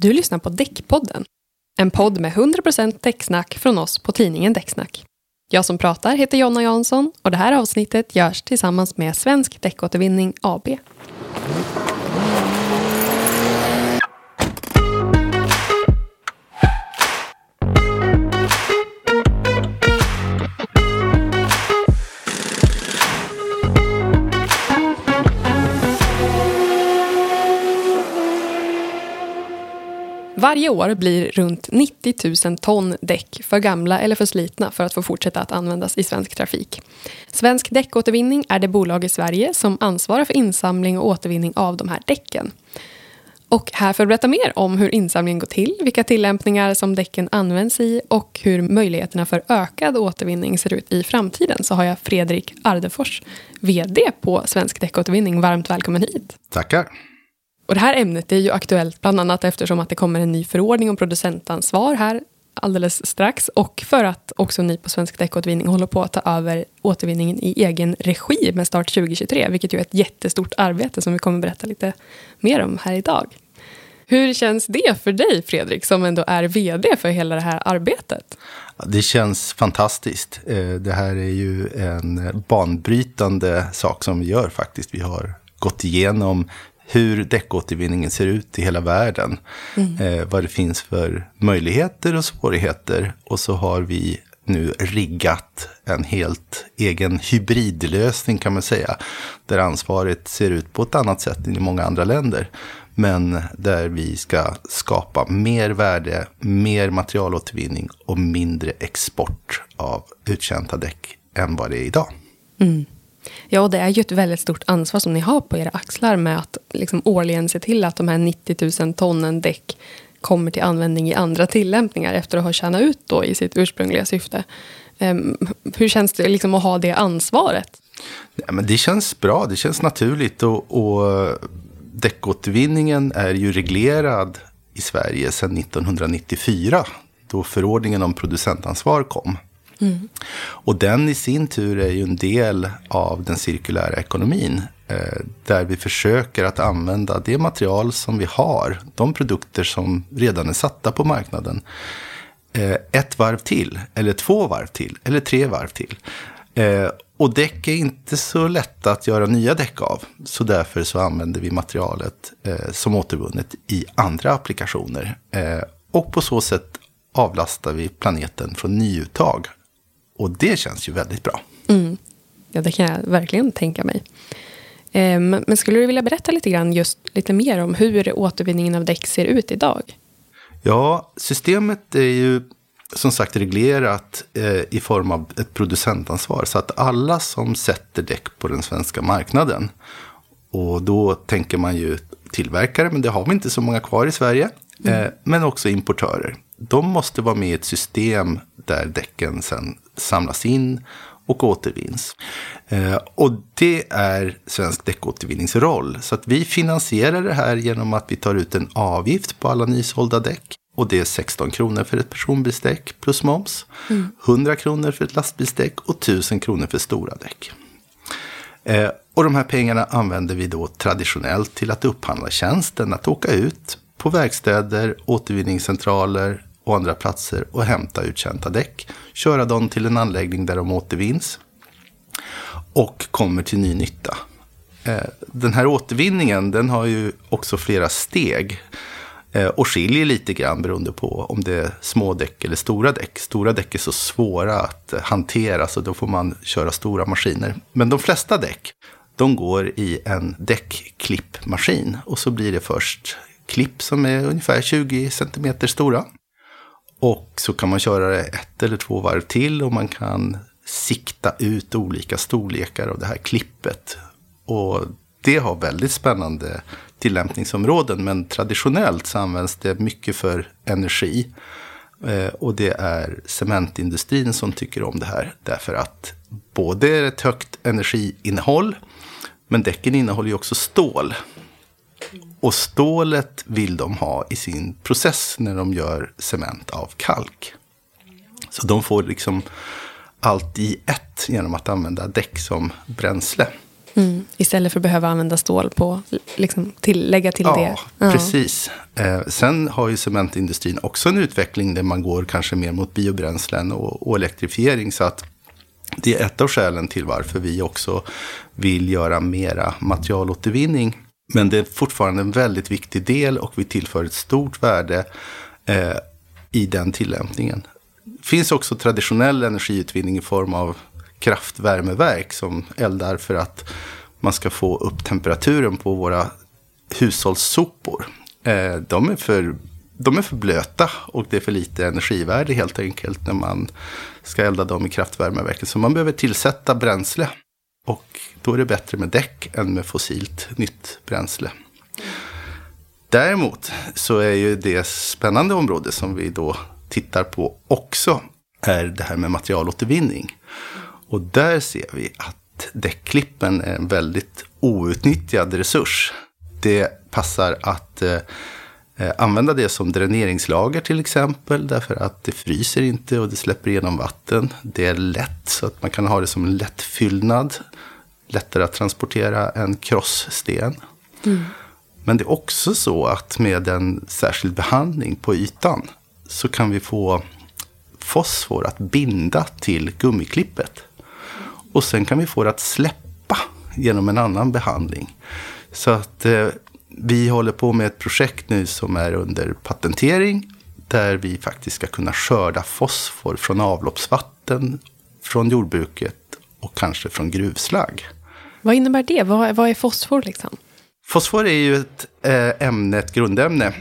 Du lyssnar på Däckpodden. En podd med 100% däcksnack från oss på tidningen Däcksnack. Jag som pratar heter Jonna Jansson och det här avsnittet görs tillsammans med Svensk Däckåtervinning AB. Varje år blir runt 90 000 ton däck för gamla eller för slitna för att få fortsätta att användas i svensk trafik. Svensk Däckåtervinning är det bolag i Sverige som ansvarar för insamling och återvinning av de här däcken. Och här för att berätta mer om hur insamlingen går till, vilka tillämpningar som däcken används i och hur möjligheterna för ökad återvinning ser ut i framtiden så har jag Fredrik Ardefors, VD på Svensk Däckåtervinning. Varmt välkommen hit. Tackar. Och det här ämnet är ju aktuellt bland annat eftersom att det kommer en ny förordning om producentansvar här alldeles strax och för att också ni på Svensk Däckåtervinning håller på att ta över återvinningen i egen regi med start 2023, vilket ju är ett jättestort arbete som vi kommer berätta lite mer om här idag. Hur känns det för dig, Fredrik, som ändå är vd för hela det här arbetet? Det känns fantastiskt. Eh, det här är ju en banbrytande sak som vi gör faktiskt. Vi har gått igenom hur däckåtervinningen ser ut i hela världen. Mm. Eh, vad det finns för möjligheter och svårigheter. Och så har vi nu riggat en helt egen hybridlösning kan man säga. Där ansvaret ser ut på ett annat sätt än i många andra länder. Men där vi ska skapa mer värde, mer materialåtervinning och mindre export av uttjänta däck än vad det är idag. Mm. Ja, det är ju ett väldigt stort ansvar som ni har på era axlar med att liksom årligen se till att de här 90 000 tonnen däck kommer till användning i andra tillämpningar efter att ha tjänat ut då i sitt ursprungliga syfte. Um, hur känns det liksom att ha det ansvaret? Ja, men det känns bra, det känns naturligt och, och eh, däckåtervinningen är ju reglerad i Sverige sedan 1994 då förordningen om producentansvar kom. Mm. Och den i sin tur är ju en del av den cirkulära ekonomin. Eh, där vi försöker att använda det material som vi har, de produkter som redan är satta på marknaden, eh, ett varv till, eller två varv till, eller tre varv till. Eh, och däck är inte så lätta att göra nya däck av. Så därför så använder vi materialet som återvunnet i andra applikationer. och på så sätt avlastar vi planeten från nyuttag och det känns ju väldigt bra. Mm. Ja, det kan jag verkligen tänka mig. Ehm, men skulle du vilja berätta lite grann just lite mer om hur återvinningen av däck ser ut idag? Ja, systemet är ju som sagt reglerat eh, i form av ett producentansvar. Så att alla som sätter däck på den svenska marknaden. Och då tänker man ju tillverkare, men det har vi inte så många kvar i Sverige. Mm. Eh, men också importörer. De måste vara med i ett system där däcken sen samlas in och återvinns. Eh, och det är Svensk Däckåtervinnings roll. Så att vi finansierar det här genom att vi tar ut en avgift på alla nysålda däck. Och det är 16 kronor för ett personbilsdäck plus moms. Mm. 100 kronor för ett lastbilsdäck och 1000 kronor för stora däck. Eh, och de här pengarna använder vi då traditionellt till att upphandla tjänsten att åka ut på verkstäder, återvinningscentraler, och andra platser och hämta uttjänta däck. Köra dem till en anläggning där de återvinns och kommer till ny nytta. Eh, den här återvinningen den har ju också flera steg eh, och skiljer lite grann beroende på om det är små däck eller stora däck. Stora däck är så svåra att eh, hantera så då får man köra stora maskiner. Men de flesta däck de går i en däckklippmaskin och så blir det först klipp som är ungefär 20 centimeter stora. Och så kan man köra det ett eller två varv till och man kan sikta ut olika storlekar av det här klippet. Och det har väldigt spännande tillämpningsområden, men traditionellt så används det mycket för energi. Eh, och det är cementindustrin som tycker om det här, därför att både är det ett högt energiinnehåll, men däcken innehåller ju också stål. Och stålet vill de ha i sin process när de gör cement av kalk. Så de får liksom allt i ett genom att använda däck som bränsle. Mm. Istället för att behöva använda stål på, liksom till, lägga till ja, det. Ja, precis. Eh, sen har ju cementindustrin också en utveckling där man går kanske mer mot biobränslen och, och elektrifiering. Så att det är ett av skälen till varför vi också vill göra mera materialåtervinning. Men det är fortfarande en väldigt viktig del och vi tillför ett stort värde eh, i den tillämpningen. Det finns också traditionell energiutvinning i form av kraftvärmeverk som eldar för att man ska få upp temperaturen på våra hushållssopor. Eh, de, är för, de är för blöta och det är för lite energivärde helt enkelt när man ska elda dem i kraftvärmeverket. Så man behöver tillsätta bränsle. Och då är det bättre med däck än med fossilt nytt bränsle. Däremot så är ju det spännande område som vi då tittar på också är det här med materialåtervinning. Och där ser vi att däckklippen är en väldigt outnyttjad resurs. Det passar att eh, eh använda det som dräneringslager till exempel, därför att det fryser inte och det släpper igenom vatten. Det är lätt, så att man kan ha det som en lätt fyllnad. Lättare att transportera än krosssten. Mm. Men det är också så att med en särskild behandling på ytan så kan vi få fosfor att binda till gummiklippet. Och sen kan vi få det att släppa genom en annan behandling. Så att eh, vi håller på med ett projekt nu som är under patentering. Där vi faktiskt ska kunna skörda fosfor från avloppsvatten, från jordbruket och kanske från gruvslagg. Vad innebär det? Vad, vad är fosfor liksom? Fosfor är ju ett eh, ämne, ett grundämne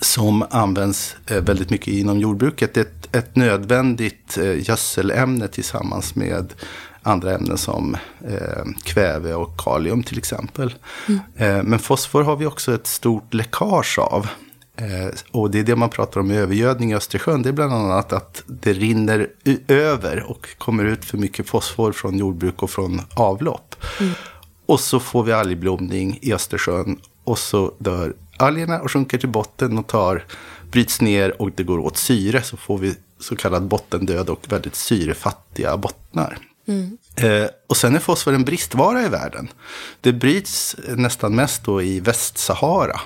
som används eh, väldigt mycket inom jordbruket. Det är ett, ett nödvändigt eh, gödselämne tillsammans med andra ämnen som eh, kväve och kalium till exempel. Mm. Eh, men fosfor har vi också ett stort läckage av. Eh, och det är det man pratar om i övergödning i Östersjön. Det är bland annat att det rinner över och kommer ut för mycket fosfor från jordbruk och från avlopp. Mm. Och så får vi algblomning i Östersjön och så dör algerna och sjunker till botten och tar, bryts ner och det går åt syre. Så får vi så kallad bottendöd och väldigt syrefattiga bottnar. Mm. Eh, och sen är fosfor en bristvara i världen. Det bryts nästan mest då i Västsahara.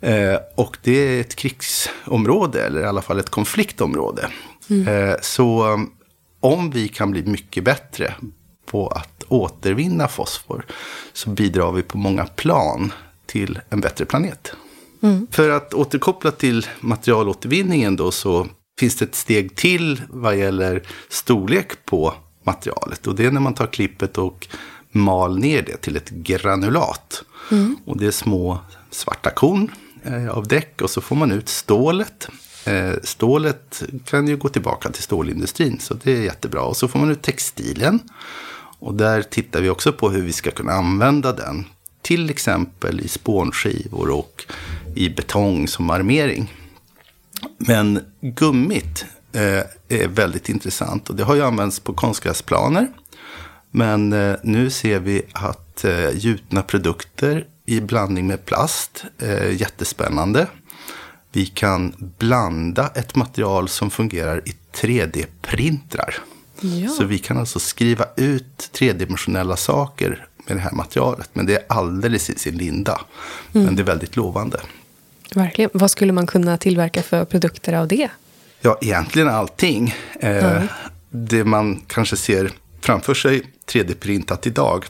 Eh, och det är ett krigsområde, eller i alla fall ett konfliktområde. Mm. Eh, så um, om vi kan bli mycket bättre på att återvinna fosfor så bidrar vi på många plan till en bättre planet. Mm. För att återkoppla till materialåtervinningen då så finns det ett steg till vad gäller storlek på materialet. Och det är när man tar klippet och mal ner det till ett granulat. Mm. Och det är små svarta korn eh, av däck och så får man ut stålet. Eh, stålet kan ju gå tillbaka till stålindustrin så det är jättebra. Och så får man ut textilen. Och där tittar vi också på hur vi ska kunna använda den. Till exempel i spånskivor och i betong som armering. Men gummit eh, är väldigt intressant och det har ju använts på konstgräsplaner. Men eh, nu ser vi att eh, gjutna produkter i blandning med plast är jättespännande. Vi kan blanda ett material som fungerar i 3D-printrar. Ja. Så vi kan alltså skriva ut tredimensionella saker med det här materialet. Men det är alldeles i sin linda. Mm. Men det är väldigt lovande. Verkligen. Vad skulle man kunna tillverka för produkter av det? Ja, egentligen allting. Eh, mm. Det man kanske ser framför sig 3D-printat idag.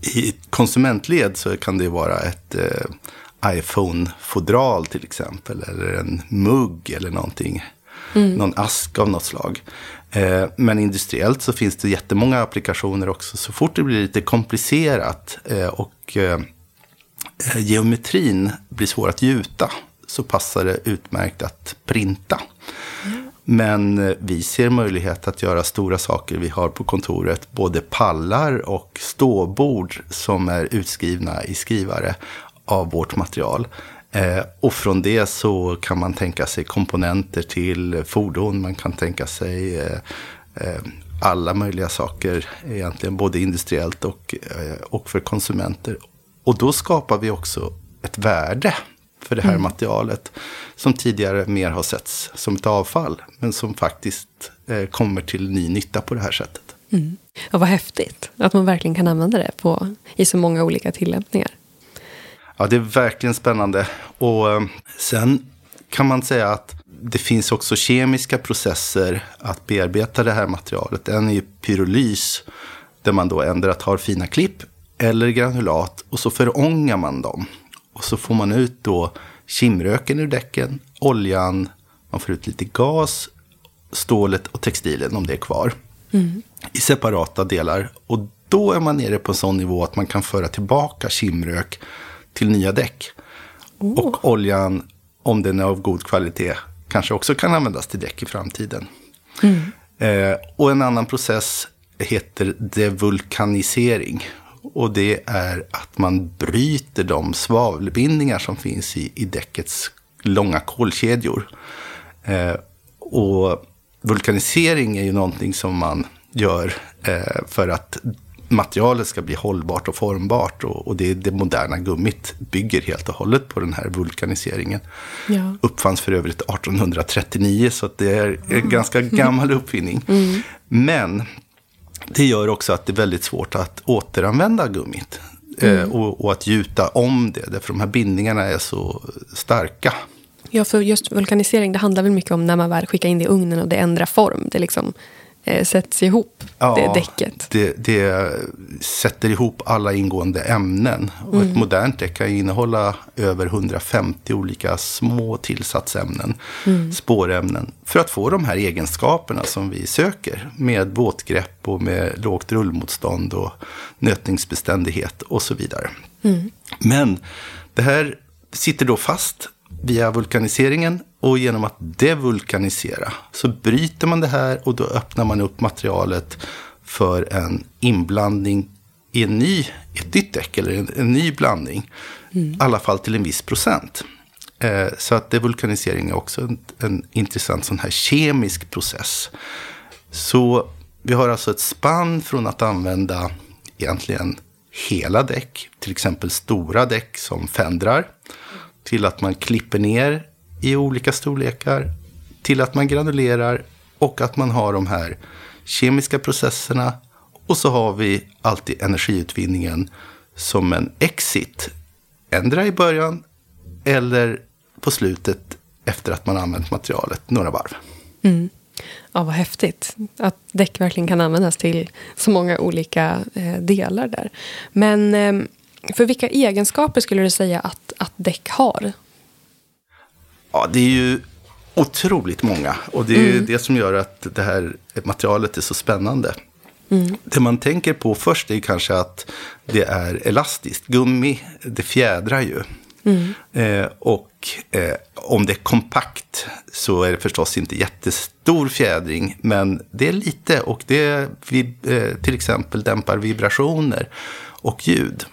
I konsumentled så kan det vara ett eh, iPhone-fodral till exempel. Eller en mugg eller någonting. Mm. Någon ask av något slag. Eh, men industriellt så finns det jättemånga applikationer också. Så fort det blir lite komplicerat eh, och eh, geometrin blir svår att gjuta så passar det utmärkt att printa. Mm. Men vi ser möjlighet att göra stora saker. Vi har på kontoret både pallar och ståbord som är utskrivna i skrivare av vårt material. Eh, och från det så kan man tänka sig komponenter till fordon. Man kan tänka sig eh, eh, alla möjliga saker egentligen, både industriellt och, och för konsumenter. Och då skapar vi också ett värde för det här mm. materialet. Som tidigare mer har setts som ett avfall. Men som faktiskt kommer till ny nytta på det här sättet. Mm. Och vad häftigt att man verkligen kan använda det på, i så många olika tillämpningar. Ja, det är verkligen spännande. Och eh, sen kan man säga att det finns också kemiska processer att bearbeta det här materialet. En är pyrolys, där man då ändrar tar fina klipp eller granulat och så förångar man dem. Och så får man ut då kimröken ur däcken, oljan, man får ut lite gas, stålet och textilen om det är kvar. Mm. I separata delar. Och då är man nere på en sån nivå att man kan föra tillbaka kimrök till nya däck. Oh. Och oljan, om den är av god kvalitet, kanske också kan användas till däck i framtiden. Mm. Eh, och en annan process heter devulkanisering. Och det är att man bryter de svavelbindningar som finns i, i däckets långa kolkedjor. Eh, och vulkanisering är ju någonting som man gör eh, för att materialet ska bli hållbart och formbart. Och, och det, det moderna gummit bygger helt och hållet på den här vulkaniseringen. Ja. Uppfanns för övrigt 1839, så det är en mm. ganska gammal uppfinning. Mm. Men det gör också att det är väldigt svårt att återanvända gummit. Eh, mm. och, och, att gjuta om det, därför de här bindningarna är så starka. Ja, för just vulkanisering, det handlar väl mycket om när man väl skickar in det i ugnen och det ändrar form. Det liksom sätts ihop, ja, det däcket. Det, det sätter ihop alla ingående ämnen. Och mm. Ett modernt däck kan innehålla över 150 olika små tillsatsämnen, mm. spårämnen, för att få de här egenskaperna som vi söker. Med våtgrepp och med lågt rullmotstånd och nötningsbeständighet och så vidare. Mm. Men det här sitter då fast via vulkaniseringen och genom att devulkanisera så bryter man det här och då öppnar man upp materialet för en inblandning i en ny, ett nytt däck eller en, en ny blandning. Mm. I alla fall till en viss procent. Eh, så att devulkanisering är också en, en intressant sån här kemisk process. Så vi har alltså ett spann från att använda egentligen hela däck, till exempel stora däck som fendrar till att man klipper ner i olika storlekar, till att man granulerar och att man har de här kemiska processerna. Och så har vi alltid energiutvinningen som en exit. Ändra i början eller på slutet efter att man använt materialet några varv. Mm. Ja, vad häftigt. Att däck verkligen kan användas till så många olika eh, delar där. Men eh, för vilka egenskaper skulle du säga att, att däck har? Ja, det är ju otroligt många. Och det är mm. det som gör att det här materialet är så spännande. Mm. Det man tänker på först är kanske att det är elastiskt. Gummi, det fjädrar ju. Mm. Eh, och eh, om det är kompakt så är det förstås inte jättestor fjädring. Men det är lite och det eh, till exempel dämpar vibrationer och ljud.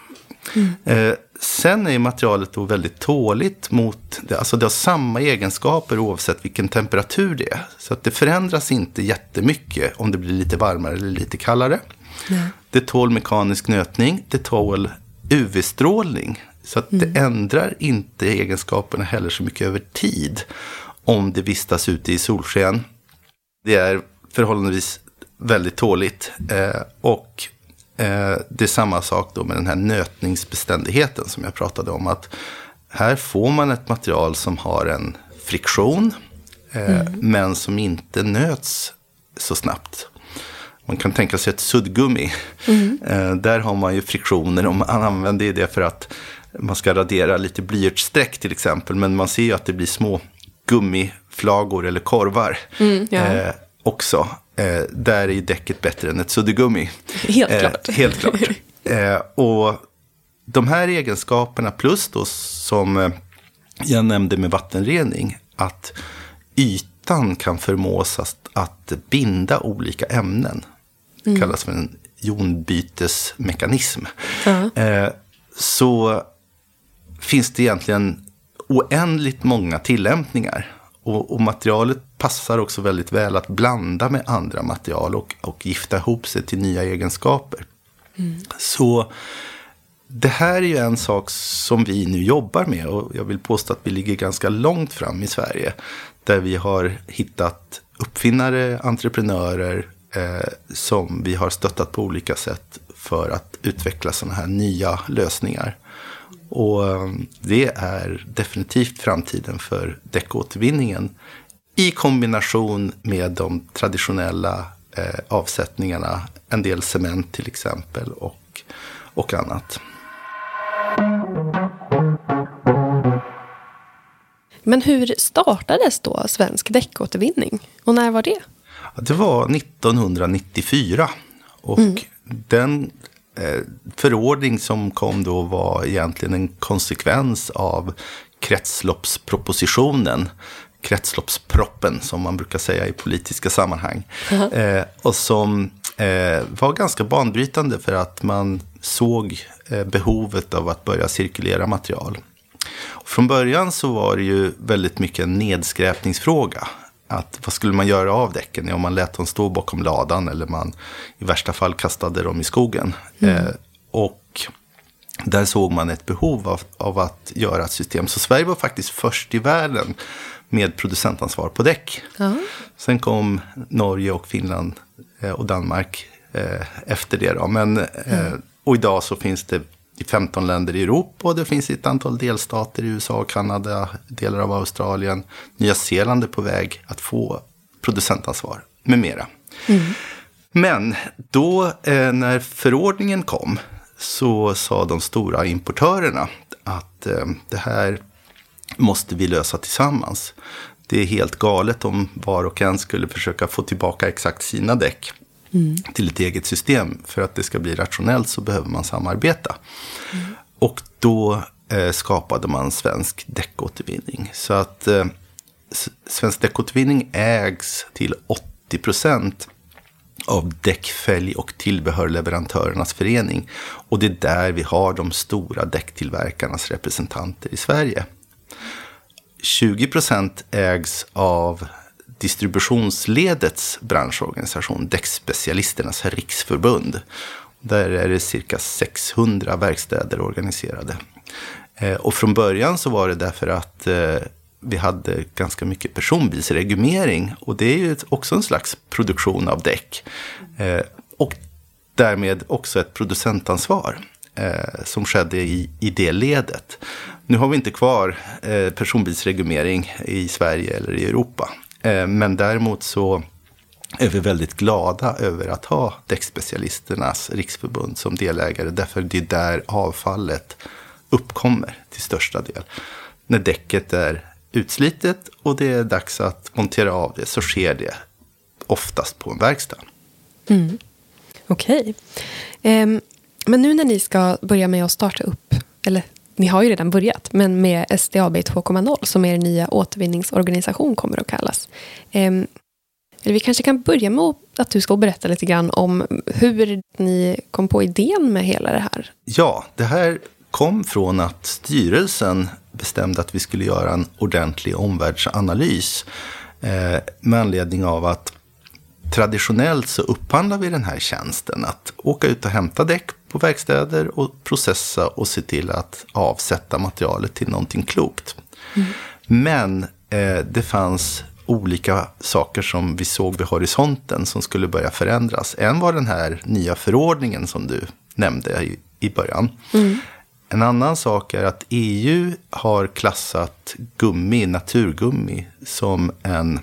Mm. Eh, sen är materialet då väldigt tåligt mot, det, alltså det har samma egenskaper oavsett vilken temperatur det är. Så att det förändras inte jättemycket om det blir lite varmare eller lite kallare. Nej. Det tål mekanisk nötning, det tål UV-strålning. Så att mm. det ändrar inte egenskaperna heller så mycket över tid om det vistas ute i solsken. Det är förhållandevis väldigt tåligt eh, och det är samma sak då med den här nötningsbeständigheten som jag pratade om. Att här får man ett material som har en friktion, eh, mm. men som inte nöts så snabbt. Man kan tänka sig ett suddgummi. Mm. Eh, där har man ju friktioner och man använder det för att man ska radera lite blyertsstreck till exempel. Men man ser ju att det blir små gummiflagor eller korvar mm, ja. eh, också. Eh, där är däcket bättre än ett suddgummi. Helt klart. Eh, helt klart. Eh, och de här egenskaperna plus då som eh, jag nämnde med vattenrening. Att ytan kan förmås att, att binda olika ämnen. Det mm. kallas för en jonbytesmekanism. Uh -huh. så finns det egentligen oändligt många tillämpningar och, och, materialet passar också väldigt väl att blanda med andra material och, och gifta ihop sig till nya egenskaper. Mm. Så det här är ju en sak som vi nu jobbar med och jag vill påstå att vi ligger ganska långt fram i Sverige. Där vi har hittat uppfinnare, entreprenörer eh, som vi har stöttat på olika sätt för att utveckla sådana här nya lösningar. Och eh, det är definitivt framtiden för däckåtervinningen i kombination med de traditionella eh, avsättningarna, en del cement till exempel och, och annat. Men hur startades då Svensk däckåtervinning? Och när var det? Det var 1994. Och mm. den förordning som kom då var egentligen en konsekvens av kretsloppspropositionen. Kretsloppsproppen som man brukar säga i politiska sammanhang. Eh, och som eh, var ganska banbrytande för att man såg eh, behovet av att börja cirkulera material. Från början så var det ju väldigt mycket en nedskräpningsfråga. Att vad skulle man göra av däcken? Ja, man lät dem stå bakom ladan eller man i värsta fall kastade dem i skogen. Mm. Eh, och där såg man ett behov av, av, att göra ett system. Så Sverige var faktiskt först i världen med producentansvar på däck. Uh Sen kom Norge och Finland eh, och Danmark eh, efter det. Då. Men, mm. Och idag så finns det i 15 länder i Europa och det finns ett antal delstater i USA, Kanada, delar av Australien. Nya Zeeland är på väg att få producentansvar med mera. Mm. Men då eh, när förordningen kom så sa de stora importörerna att eh, det här måste vi lösa tillsammans. Det är helt galet om var och en skulle försöka få tillbaka exakt sina däck mm. till ett eget system. För att det ska bli rationellt så behöver man samarbeta. Mm. Och då eh, skapade man Svensk däckåtervinning. Så att eh, Svensk däckåtervinning ägs till 80 procent av Däckfälg och tillbehörleverantörernas förening. Och det är där vi har de stora däcktillverkarnas representanter i Sverige. 20 procent ägs av distributionsledets branschorganisation, Däckspecialisternas riksförbund. Där är det cirka 600 verkstäder organiserade. Eh, och från början så var det därför att eh, vi hade ganska mycket personbilsregumering. Och det är ju också en slags produktion av däck. Eh, och därmed också ett producentansvar som skedde i, i det ledet. Nu har vi inte kvar personbilsregumering i Sverige eller i Europa. Eh, men däremot så är vi väldigt glada över att ha Däckspecialisternas riksförbund som delägare. Därför det är där avfallet uppkommer till största del. När däcket är utslitet och det är dags att montera av det så sker det oftast på en verkstad. Mm. Okej. Okay. Um, men nu när ni ska börja med att starta upp, eller ni har ju redan börjat, men med SDAB 2.0 som er nya återvinningsorganisation kommer att kallas. Ehm, vi kanske kan börja med att du ska berätta lite grann om hur ni kom på idén med hela det här. Ja, det här kom från att styrelsen bestämde att vi skulle göra en ordentlig omvärldsanalys eh, med anledning av att traditionellt så upphandlar vi den här tjänsten att åka ut och hämta däck på verkstäder och processa och se till att avsätta materialet till någonting klokt. Mm. Men eh, det fanns olika saker som vi såg vid horisonten som skulle börja förändras. En var den här nya förordningen som du nämnde i, i början. Mm. En annan sak är att EU har klassat gummi, naturgummi, som en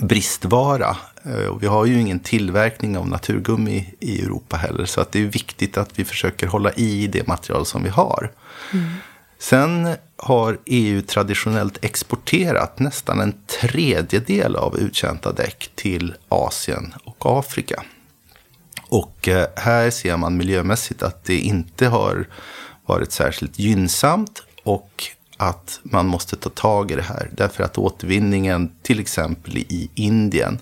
bristvara Eh, och vi har ju ingen tillverkning av naturgummi i Europa heller. Så att det är viktigt att vi försöker hålla i det material som vi har. Mm. Sen har EU traditionellt exporterat nästan en tredjedel av uttjänta däck till Asien och Afrika. Och eh, här ser man miljömässigt att det inte har varit särskilt gynnsamt och att man måste ta tag i det här. Därför att återvinningen, till exempel i Indien,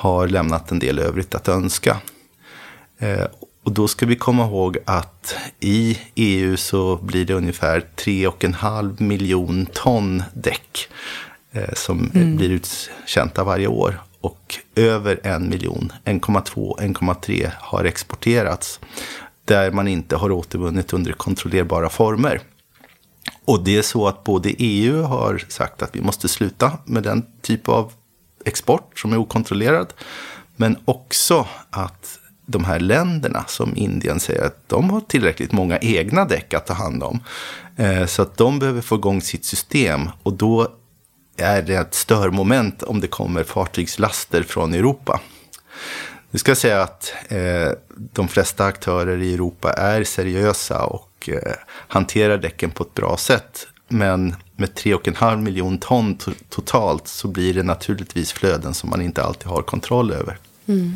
har lämnat en del övrigt att önska. Eh, och då ska vi komma ihåg att i EU så blir det ungefär 3,5 miljon ton däck eh, som mm. blir uttjänta varje år. Och över en miljon, 1,2, 1,3 har exporterats där man inte har återvunnit under kontrollerbara former. Och det är så att både EU har sagt att vi måste sluta med den typ av export som är okontrollerad. Men också att de här länderna som Indien säger att de har tillräckligt många egna däck att ta hand om. Eh, så att de behöver få igång sitt system och då är det ett störmoment om det kommer fartygslaster från Europa. Nu ska jag säga att eh, de flesta aktörer i Europa är seriösa och eh, hanterar däcken på ett bra sätt. Men med 3,5 miljon ton totalt så blir det naturligtvis flöden som man inte alltid har kontroll över. Mm.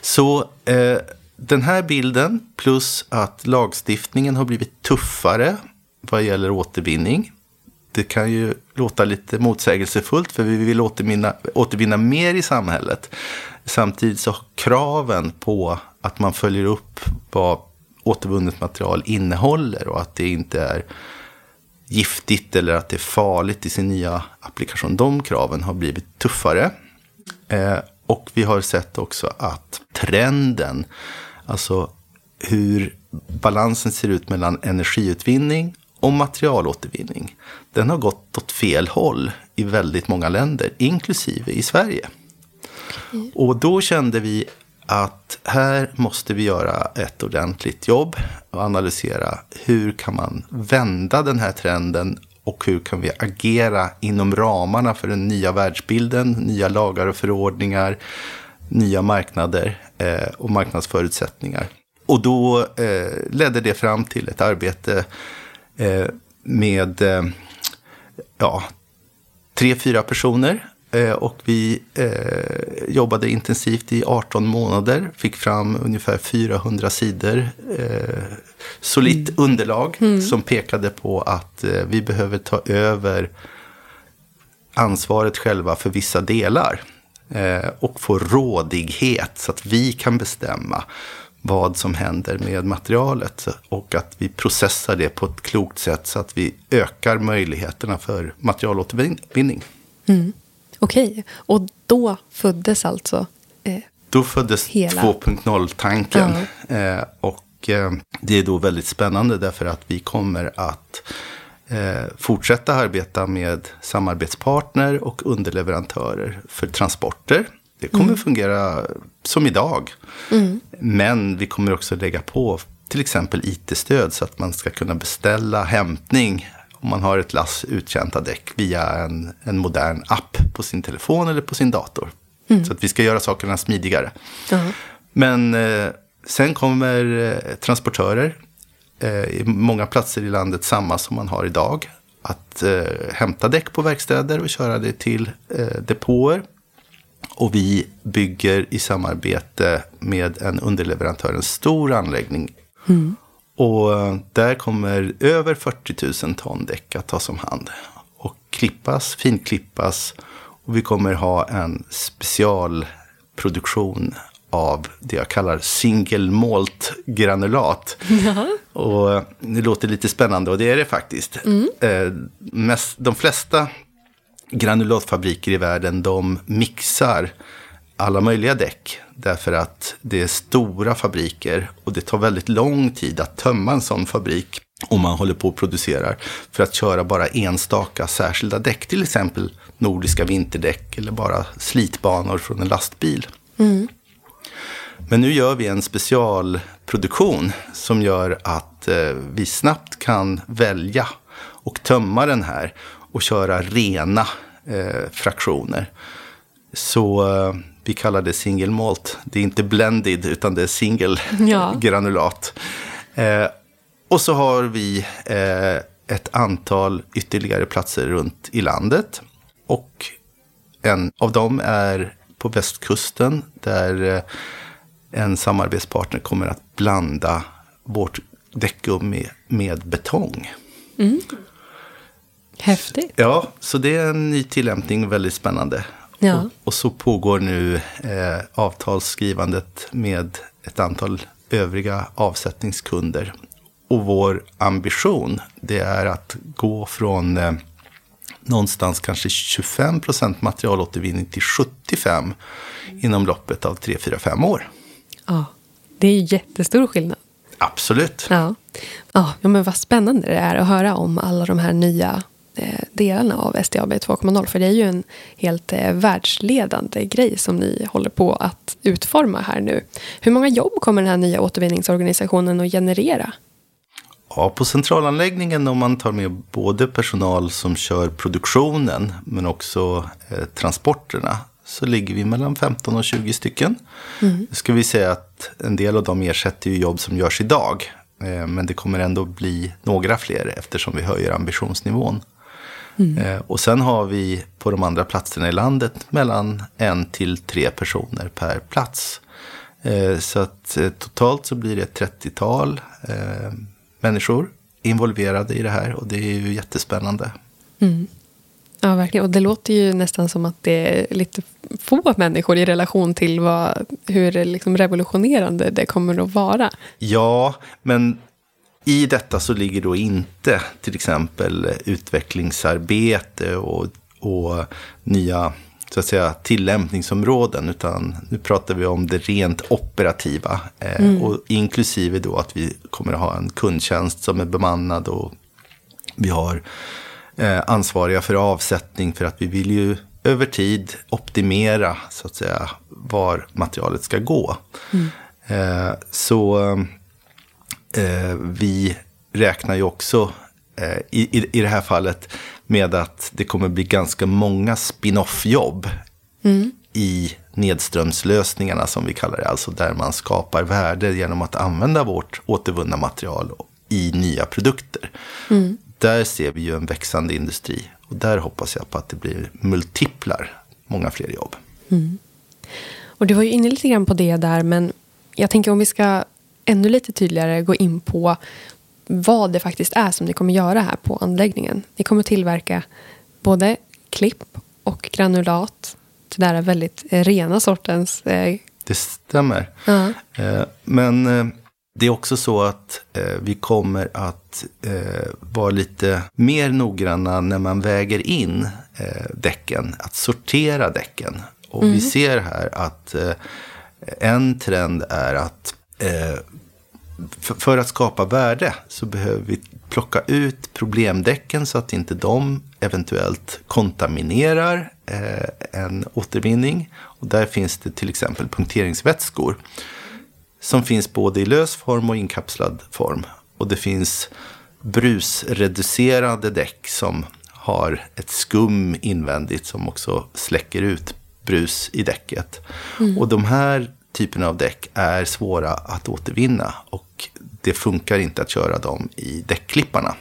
Så eh, den här bilden plus att lagstiftningen har blivit tuffare vad gäller återvinning. Det kan ju låta lite motsägelsefullt för vi vill återvinna, återvinna mer i samhället. Samtidigt så har kraven på att man följer upp vad återvunnet material innehåller och att det inte är giftigt eller att det är farligt i sin nya applikation. De kraven har blivit tuffare. Eh, och vi har sett också att trenden, alltså hur balansen ser ut mellan energiutvinning och materialåtervinning, den har gått åt fel håll i väldigt många länder, inklusive i Sverige. Och då kände vi att här måste vi göra ett ordentligt jobb och analysera hur kan man vända den här trenden och hur kan vi agera inom ramarna för den nya världsbilden, nya lagar och förordningar, nya marknader eh, och marknadsförutsättningar. Och då eh, ledde det fram till ett arbete eh, med ja, tre, fyra personer och vi eh, jobbade intensivt i 18 månader, fick fram ungefär 400 sidor eh, solitt mm. underlag mm. som pekade på att eh, vi behöver ta över ansvaret själva för vissa delar. Eh, och få rådighet så att vi kan bestämma vad som händer med materialet och att vi processar det på ett klokt sätt så att vi ökar möjligheterna för materialåtervinning. Mm. Okej, och då föddes alltså eh, Då föddes hela... 2.0-tanken. Ja. Eh, och eh, det är då väldigt spännande därför att vi kommer att eh, fortsätta arbeta med samarbetspartner och underleverantörer för transporter. Det kommer mm. fungera som idag. Mm. Men vi kommer också lägga på till exempel IT-stöd så att man ska kunna beställa hämtning om man har ett lass uttjänta däck via en, en modern app på sin telefon eller på sin dator. Mm. Så att vi ska göra sakerna smidigare. Uh-huh. Men eh, sen kommer eh, transportörer, eh, i många platser i landet samma som man har idag. Att eh, hämta däck på verkstäder och köra det till eh, depåer. Och vi bygger i samarbete med en underleverantör en stor anläggning. Mm. Och där kommer över 40 000 ton däck att tas om hand. Och klippas, finklippas. Och vi kommer ha en specialproduktion av det jag kallar single malt granulat. Ja. Och det låter lite spännande och det är det faktiskt. Mm. Eh, mest, de flesta granulatfabriker i världen de mixar alla möjliga däck. Därför att det är stora fabriker och det tar väldigt lång tid att tömma en sån fabrik om man håller på och producerar för att köra bara enstaka särskilda däck, till exempel nordiska vinterdäck eller bara slitbanor från en lastbil. Mm. Men nu gör vi en specialproduktion som gör att eh, vi snabbt kan välja och tömma den här och köra rena eh, fraktioner. Så eh, vi kallar det single malt. Det är inte blended utan det är single ja. granulat. Eh, och så har vi eh, ett antal ytterligare platser runt i landet. Och en av dem är på västkusten där eh, en samarbetspartner kommer att blanda vårt däckgummi med, med betong. Mm. Häftigt. Ja, så det är en ny tillämpning, väldigt spännande. Ja. Och, och, så pågår nu eh, avtalsskrivandet med ett antal övriga avsättningskunder. Och vår ambition det är att gå från eh, någonstans kanske 25 procent materialåtervinning till 75 inom loppet av 3, 4, 5 år. Ja, det är jättestor skillnad. Absolut. Ja. Ja, men vad spännande det är att höra om alla de här nya delarna av SDAB 2.0? För det är ju en helt eh, världsledande grej som ni håller på att utforma här nu. Hur många jobb kommer den här nya återvinningsorganisationen att generera? Ja, på centralanläggningen om man tar med både personal som kör produktionen men också eh, transporterna så ligger vi mellan 15 och 20 stycken. Mm. ska vi säga att en del av dem ersätter ju jobb som görs idag. Eh, men det kommer ändå bli några fler eftersom vi höjer ambitionsnivån. Mm. Eh, och sen har vi på de andra platserna i landet mellan en till tre personer per plats. Eh, så att totalt så blir det ett 30-tal människor involverade i det här och det är ju jättespännande. Mm. Ja, verkligen. Och det låter ju nästan som att det är lite få människor i relation till vad, hur liksom revolutionerande det kommer att vara. Ja, men i detta så ligger då inte till exempel utvecklingsarbete och, och nya så att säga, tillämpningsområden, utan nu pratar vi om det rent operativa. Eh, mm. Och inklusive då att vi kommer att ha en kundtjänst som är bemannad och vi har eh, ansvariga för avsättning för att vi vill ju över tid optimera så att säga var materialet ska gå. Mm. Eh, så Eh, vi räknar ju också eh, i, i, i det här fallet med att det kommer bli ganska många spin-off-jobb mm. i nedströmslösningarna som vi kallar det. Alltså där man skapar värde genom att använda vårt återvunna material i nya produkter. Mm där ser vi ju en växande industri. Och där hoppas jag på att det blir multiplar, många fler jobb. Mm. Och du var ju inne lite grann på det där, men jag tänker om vi ska ännu lite tydligare gå in på vad det faktiskt är som ni kommer göra här på anläggningen. Ni kommer tillverka både klipp och granulat. Det där är väldigt rena sortens... Eh... Det stämmer. Uh -huh. Men det är också så att eh, vi kommer att eh, vara lite mer noggranna när man väger in eh, däcken, att sortera däcken. Och mm. vi ser här att eh, en trend är att eh, för, för, att skapa värde så behöver vi plocka ut problemdäcken så att inte de eventuellt kontaminerar eh, en återvinning. Och där finns det till exempel punkteringsvätskor som finns både i lös form och inkapslad form. Och det finns brusreducerande däck som har ett skum invändigt som också släcker ut brus i däcket. Mm. Och de här typerna av däck är svåra att återvinna och det funkar inte att köra dem i däckklipparna.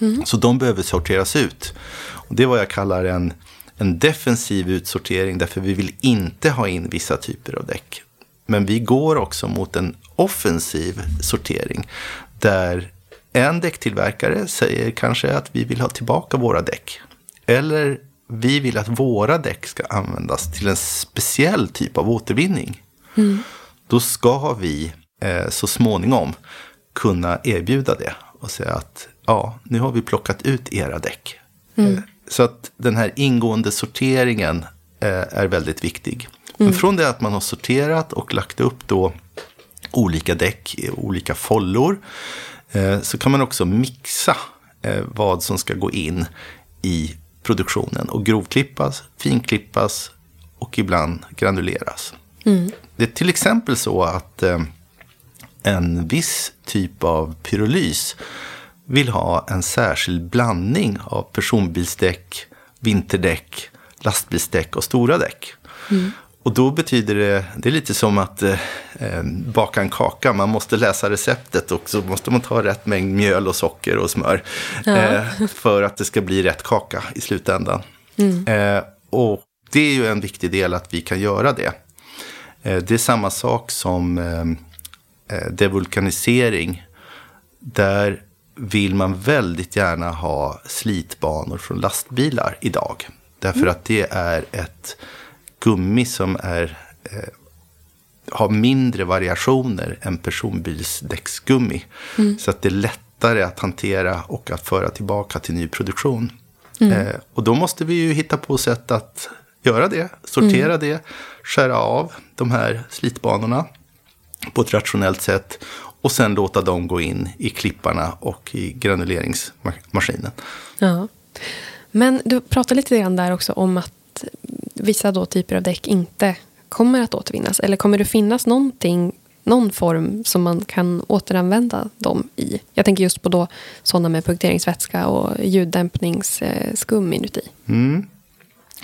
Mm. Så de behöver sorteras ut. Och det är vad jag kallar en, en defensiv utsortering därför vi vill inte ha in vissa typer av däck. Men vi går också mot en offensiv sortering där en däcktillverkare säger kanske att vi vill ha tillbaka våra däck. Eller vi vill att våra däck ska användas till en speciell typ av återvinning. Mm. Då ska vi eh, så småningom kunna erbjuda det och säga att ja, nu har vi plockat ut era däck. Mm. Eh, så att den här ingående sorteringen eh, är väldigt viktig. Mm. Men från det att man har sorterat och lagt upp då olika däck i olika follor eh, så kan man också mixa eh, vad som ska gå in i produktionen och grovklippas, finklippas och ibland granuleras. Mm. Det är till exempel så att eh, en viss typ av pyrolys vill ha en särskild blandning av personbilsdäck, vinterdäck, lastbilsdäck och stora däck. Mm. Och då betyder det, det är lite som att eh, eh, baka en kaka. Man måste läsa receptet och så måste man ta rätt mängd mjöl och socker och smör. Ja. Eh, för att det ska bli rätt kaka i slutändan. Mm. Eh, och det är ju en viktig del att vi kan göra det. Eh, det är samma sak som eh, devulkanisering. Där vill man väldigt gärna ha slitbanor från lastbilar idag. Därför mm. att det är ett gummi som är, eh, har mindre variationer än personbilsdäcksgummi. Mm. Så att det är lättare att hantera och att föra tillbaka till ny produktion. Mm. Eh, och då måste vi ju hitta på sätt att göra det, sortera mm. det, skära av de här slitbanorna på ett rationellt sätt och sen låta dem gå in i klipparna och i granuleringsmaskinen. Ja. Men du pratade lite grann där också om att vissa då typer av däck inte kommer att återvinnas. Eller kommer det finnas någonting, någon form som man kan återanvända dem i? Jag tänker just på då sådana med punkteringsvätska och ljuddämpningsskum inuti. Mm.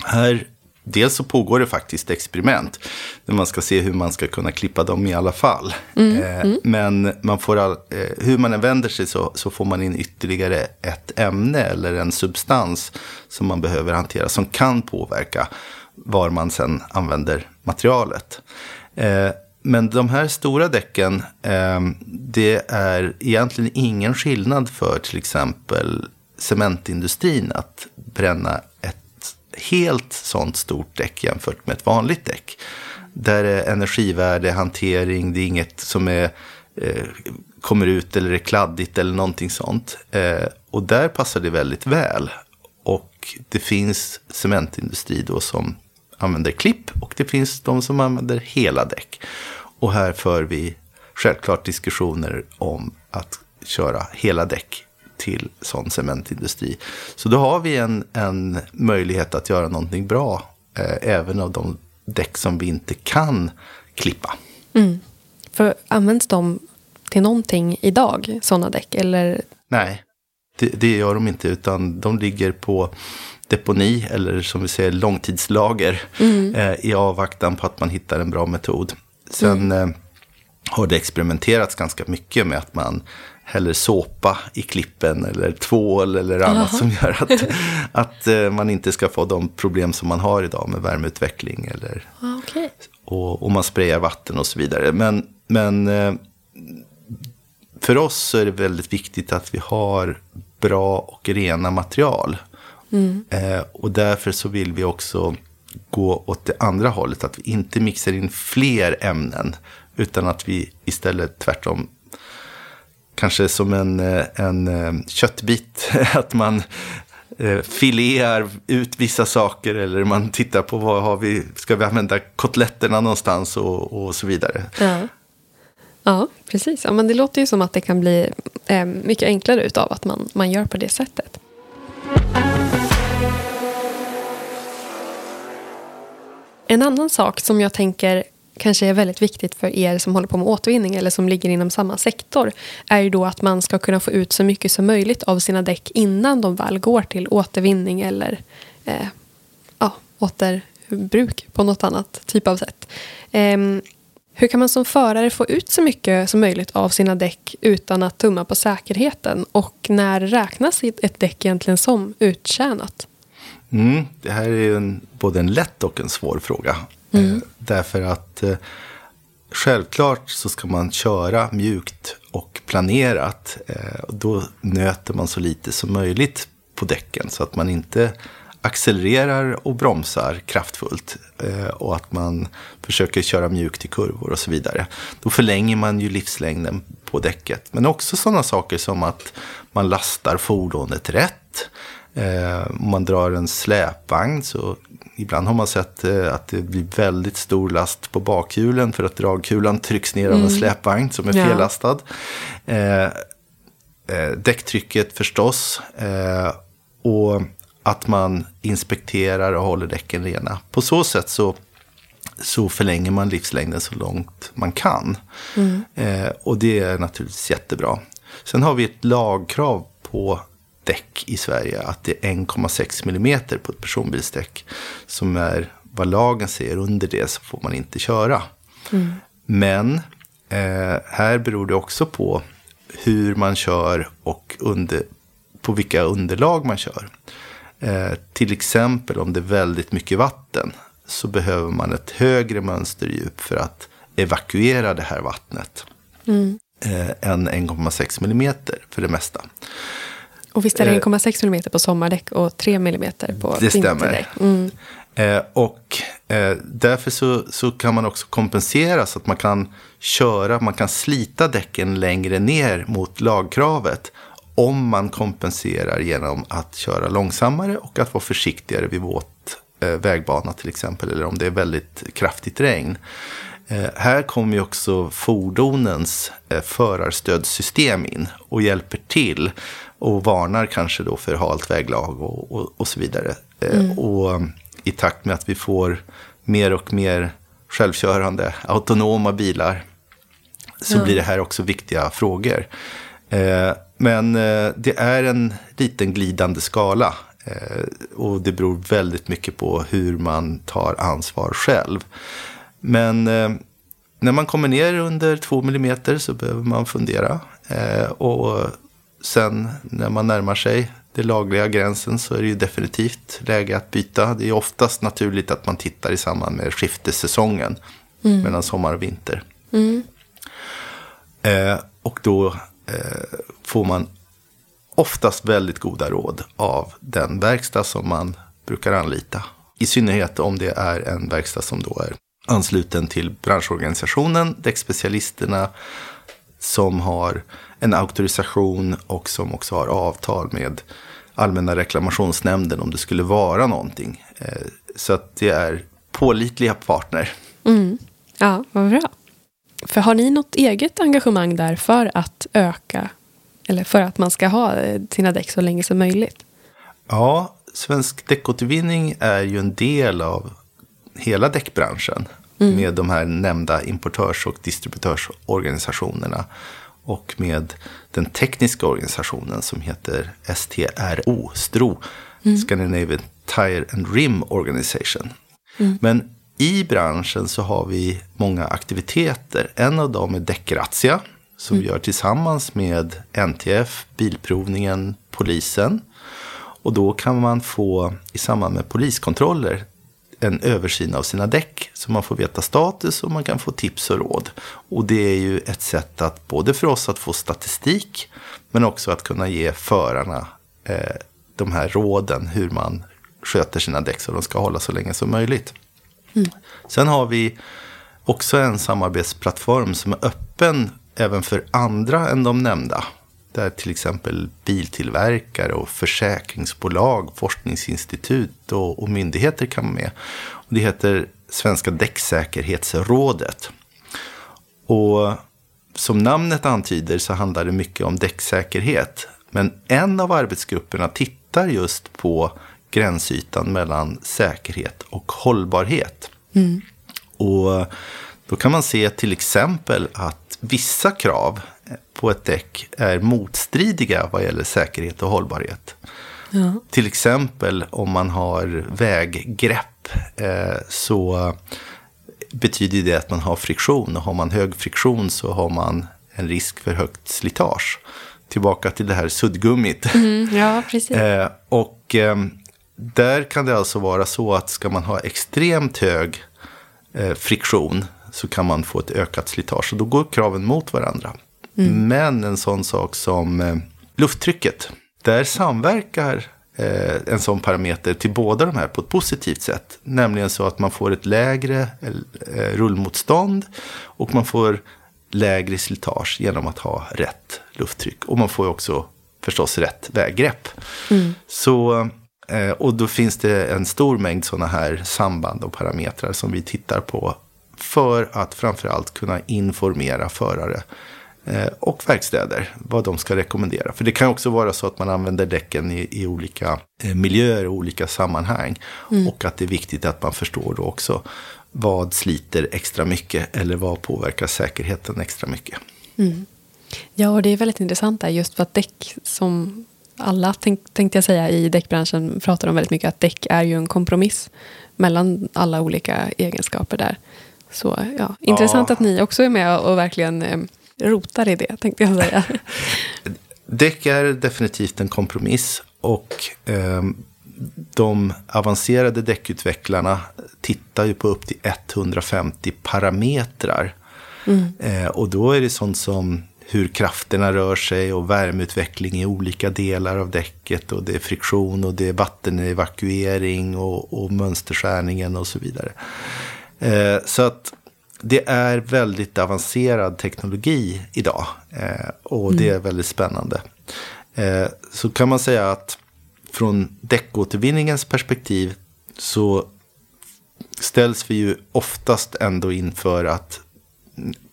Här dels så pågår det faktiskt experiment. Där man ska se hur man ska kunna klippa dem i alla fall. Mm, eh, mm. Men man får all, eh, hur man än vänder sig så, så får man in ytterligare ett ämne eller en substans som man behöver hantera. Som kan påverka var man sen använder materialet. Eh, men de här stora däcken, eh, det är egentligen ingen skillnad för till exempel cementindustrin att bränna helt sånt stort däck jämfört med ett vanligt däck. Där är energivärde, hantering, det är inget som är, eh, kommer ut eller är kladdigt eller någonting sånt. Eh, och där passar det väldigt väl. Och det finns cementindustri då som använder klipp och det finns de som använder hela däck. Och här för vi självklart diskussioner om att köra hela däck till sån cementindustri. Så då har vi en, en möjlighet att göra någonting bra, eh, även av de däck som vi inte kan klippa. Mm. För används de till någonting idag, sådana däck? Eller? Nej, det, det gör de inte, utan de ligger på deponi eller som vi säger långtidslager mm. eh, i avvaktan på att man hittar en bra metod. Sen mm. eh, har det experimenterats ganska mycket med att man häller såpa i klippen eller tvål eller annat Aha. som gör att, att eh, man inte ska få de problem som man har idag med värmeutveckling. Eller, ah, okay. och, och man sprayar vatten och så vidare. Men, men eh, för oss så är det väldigt viktigt att vi har bra och rena material. Mm. Eh, och därför så vill vi också gå åt det andra hållet. Att vi inte mixar in fler ämnen. Utan att vi istället tvärtom kanske som en, eh, en eh, köttbit. Att man eh, filear ut vissa saker eller man tittar på vad har vi, ska vi använda kotletterna någonstans och, och så vidare. Ja. Ja, precis. Ja, men det låter ju som att det kan bli eh, mycket enklare utav att man, man gör på det sättet. En annan sak som jag tänker kanske är väldigt viktigt för er som håller på med återvinning eller som ligger inom samma sektor är ju då att man ska kunna få ut så mycket som möjligt av sina däck innan de väl går till återvinning eller eh, ja, återbruk på något annat typ av sätt. Eh, hur kan man som förare få ut så mycket som möjligt av sina däck utan att tumma på säkerheten? Och när räknas ett däck egentligen som uttjänat? Mm, det här är en, både en lätt och en svår fråga. Mm. Eh, därför att eh, självklart så ska man köra mjukt och planerat. Eh, och då nöter man så lite som möjligt på däcken så att man inte accelererar och bromsar kraftfullt och att man försöker köra mjukt i kurvor och så vidare. Då förlänger man ju livslängden på däcket. Men också sådana saker som att man lastar fordonet rätt. Om man drar en släpvagn så ibland har man sett eh, att det blir väldigt stor last på bakhjulen för att dragkulan trycks ner av en mm. släpvagn som är fellastad. Ja. Eh, eh, däcktrycket förstås. Eh, och att man inspekterar och håller däcken rena. På så sätt så, så förlänger man livslängden så långt man kan. Mm. Eh, och det är naturligtvis jättebra. Sen har vi ett lagkrav på däck i Sverige att det är 1,6 mm på ett personbilsdäck. Som är vad lagen säger, under det så får man inte köra. Mm. Men eh, här beror det också på hur man kör och under, på vilka underlag man kör. Eh, till exempel om det är väldigt mycket vatten så behöver man ett högre mönsterdjup för att evakuera det här vattnet. Mm. Eh, än 1,6 mm för det mesta. Och visst är det 1,6 mm på sommardäck och 3 mm på det vinterdäck? Mm. Eh, och eh, därför så, så kan man också kompensera så att man kan köra, man kan slita däcken längre ner mot lagkravet. Om man kompenserar genom att köra långsammare och att vara försiktigare vid våt eh, vägbana till exempel. Eller om det är väldigt kraftigt regn. Eh, här kommer ju också fordonens eh, förarstödssystem in och hjälper till och varnar kanske då för halt väglag och, och, och så vidare. Eh, mm. Och i takt med att vi får mer och mer självkörande autonoma bilar så ja. blir det här också viktiga frågor. Eh, men eh, det är en liten glidande skala. Och det beror väldigt mycket på hur man tar ansvar själv. Men när man kommer ner under 2 mm så behöver man fundera. Och sen när man närmar sig den lagliga gränsen så är det ju definitivt läge att byta. Det är oftast naturligt att man tittar i samband med skiftessäsongen mm. mellan sommar och vinter. Mm. Eh, och då eh, får man oftast väldigt goda råd av den verkstad som man brukar anlita. I synnerhet om det är en verkstad som då är ansluten till branschorganisationen, däckspecialisterna som har en auktorisation och som också har avtal med Allmänna reklamationsnämnden om det skulle vara någonting. Eh, så att det är pålitliga partner. Mm. Ja, vad bra. För har ni något eget engagemang där för att öka, eller för att man ska ha eh, sina däck så länge som möjligt? Ja, Svensk däckåtervinning är ju en del av hela däckbranschen. Mm. Med de här nämnda importörs och distributörsorganisationerna. Och med den tekniska organisationen som heter STRO, STRO, mm. Scandinavian Tire and Rim Organization. Mm. Men i branschen så har vi många aktiviteter. En av dem är Däckrazzia som mm. vi gör tillsammans med NTF, Bilprovningen, Polisen. Och då kan man få i samband med poliskontroller en översyn av sina däck. Så man får veta status och man kan få tips och råd. Och det är ju ett sätt att både för oss att få statistik men också att kunna ge förarna eh, de här råden hur man sköter sina däck så de ska hålla så länge som möjligt. Mm. Sen har vi också en samarbetsplattform som är öppen även för andra än de nämnda. Där till exempel biltillverkare och försäkringsbolag, forskningsinstitut och, och myndigheter kan vara med. Och det heter Svenska däcksäkerhetsrådet. Och som namnet antyder så handlar det mycket om däcksäkerhet. Men en av arbetsgrupperna tittar just på gränsytan mellan säkerhet och hållbarhet. Mm. Och då kan man se till exempel att vissa krav på ett däck är motstridiga vad gäller säkerhet och hållbarhet. Ja. Till exempel om man har väggrepp eh, så betyder det att man har friktion. Och har man hög friktion så har man en risk för högt slitage. Tillbaka till det här suddgummit. Mm, ja, precis. eh, och eh, där kan det alltså vara så att ska man ha extremt hög eh, friktion så kan man få ett ökat slitage. Och då går kraven mot varandra. Mm. Men en sån sak som eh, lufttrycket, där samverkar eh, en sån parameter till båda de här på ett positivt sätt. Nämligen så att man får ett lägre eh, rullmotstånd och man får lägre slitage genom att ha rätt lufttryck. Och man får också förstås rätt väggrepp. Mm. Så, eh, och då finns det en stor mängd sådana här samband och parametrar som vi tittar på för att framförallt kunna informera förare och verkstäder, vad de ska rekommendera. För det kan också vara så att man använder däcken i, i olika eh, miljöer och olika sammanhang. Mm. Och att det är viktigt att man förstår då också vad sliter extra mycket eller vad påverkar säkerheten extra mycket. Mm. Ja, och det är väldigt intressant där just för att däck som alla tänk, tänkte jag säga i däckbranschen pratar om väldigt mycket att däck är ju en kompromiss mellan alla olika egenskaper där. Så ja, intressant ja. att ni också är med och verkligen eh, rotar i det, tänkte jag säga. Däck är definitivt en kompromiss. Och eh, de avancerade däckutvecklarna tittar ju på upp till 150 parametrar. Mm. Eh, och då är det sånt som hur krafterna rör sig och värmeutveckling i olika delar av däcket. Och det är friktion och det är vattenevakuering och, och mönsterskärningen och så vidare. Eh, så att det är väldigt avancerad teknologi idag. Eh, och det är mm. väldigt spännande. Eh, så kan man säga att från däckåtervinningens perspektiv så ställs vi ju oftast ändå inför att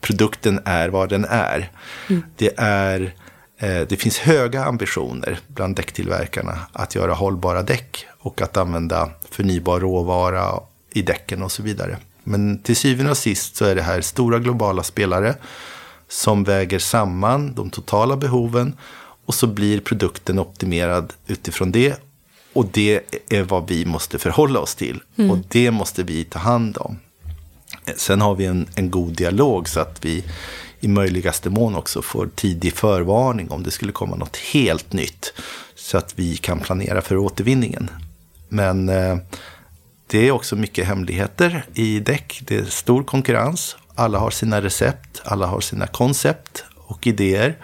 produkten är vad den är. Mm. Det, är eh, det finns höga ambitioner bland däcktillverkarna att göra hållbara däck och att använda förnybar råvara i däcken och så vidare. Men till syvende och sist så är det här stora globala spelare som väger samman de totala behoven och så blir produkten optimerad utifrån det. Och det är vad vi måste förhålla oss till. Mm. Och det måste vi ta hand om. Sen har vi en, en god dialog så att vi i möjligaste mån också får tidig förvarning om det skulle komma något helt nytt. Så att vi kan planera för återvinningen. Men eh, det är också mycket hemligheter i däck. Det är stor konkurrens. Alla har sina recept, alla har sina koncept och idéer.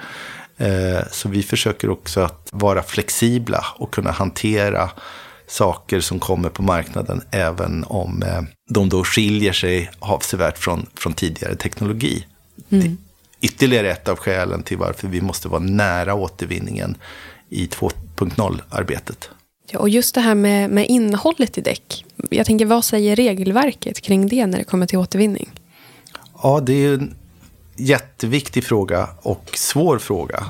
Eh, så vi försöker också att vara flexibla och kunna hantera saker som kommer på marknaden även om eh, de då skiljer sig avsevärt från, från tidigare teknologi. Mm. Ytterligare ett av skälen till varför vi måste vara nära återvinningen i 2.0-arbetet. Ja, och just det här med, med innehållet i däck. Jag tänker, vad säger regelverket kring det när det kommer till återvinning? Ja, det är en jätteviktig fråga och svår fråga.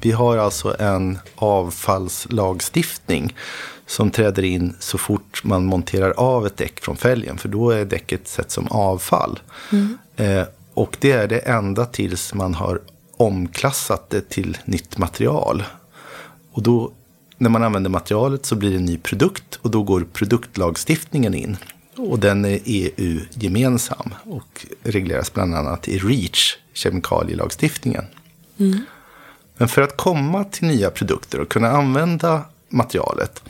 Vi har alltså en avfallslagstiftning som träder in så fort man monterar av ett däck från fälgen. För då är däcket sett som avfall. Mm. Eh, och det är det enda tills man har omklassat det till nytt material. Och då, när man använder materialet så blir det en ny produkt och då går produktlagstiftningen in. Och den är EU-gemensam och regleras bland annat i REACH, kemikalielagstiftningen. Mm. Men för att komma till nya produkter och kunna använda materialet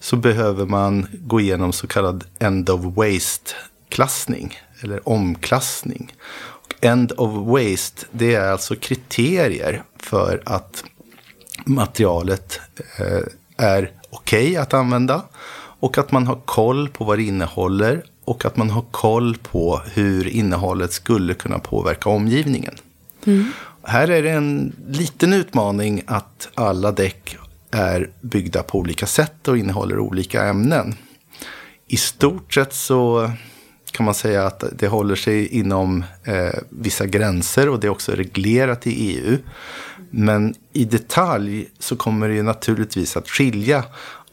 så behöver man gå igenom så kallad end of waste-klassning eller omklassning. Och end of waste, det är alltså kriterier för att materialet eh, är okej okay att använda och att man har koll på vad det innehåller och att man har koll på hur innehållet skulle kunna påverka omgivningen. Mm. Här är det en liten utmaning att alla däck är byggda på olika sätt och innehåller olika ämnen. I stort sett så kan man säga att det håller sig inom eh, vissa gränser och det är också reglerat i EU. Men i detalj så kommer det ju naturligtvis att skilja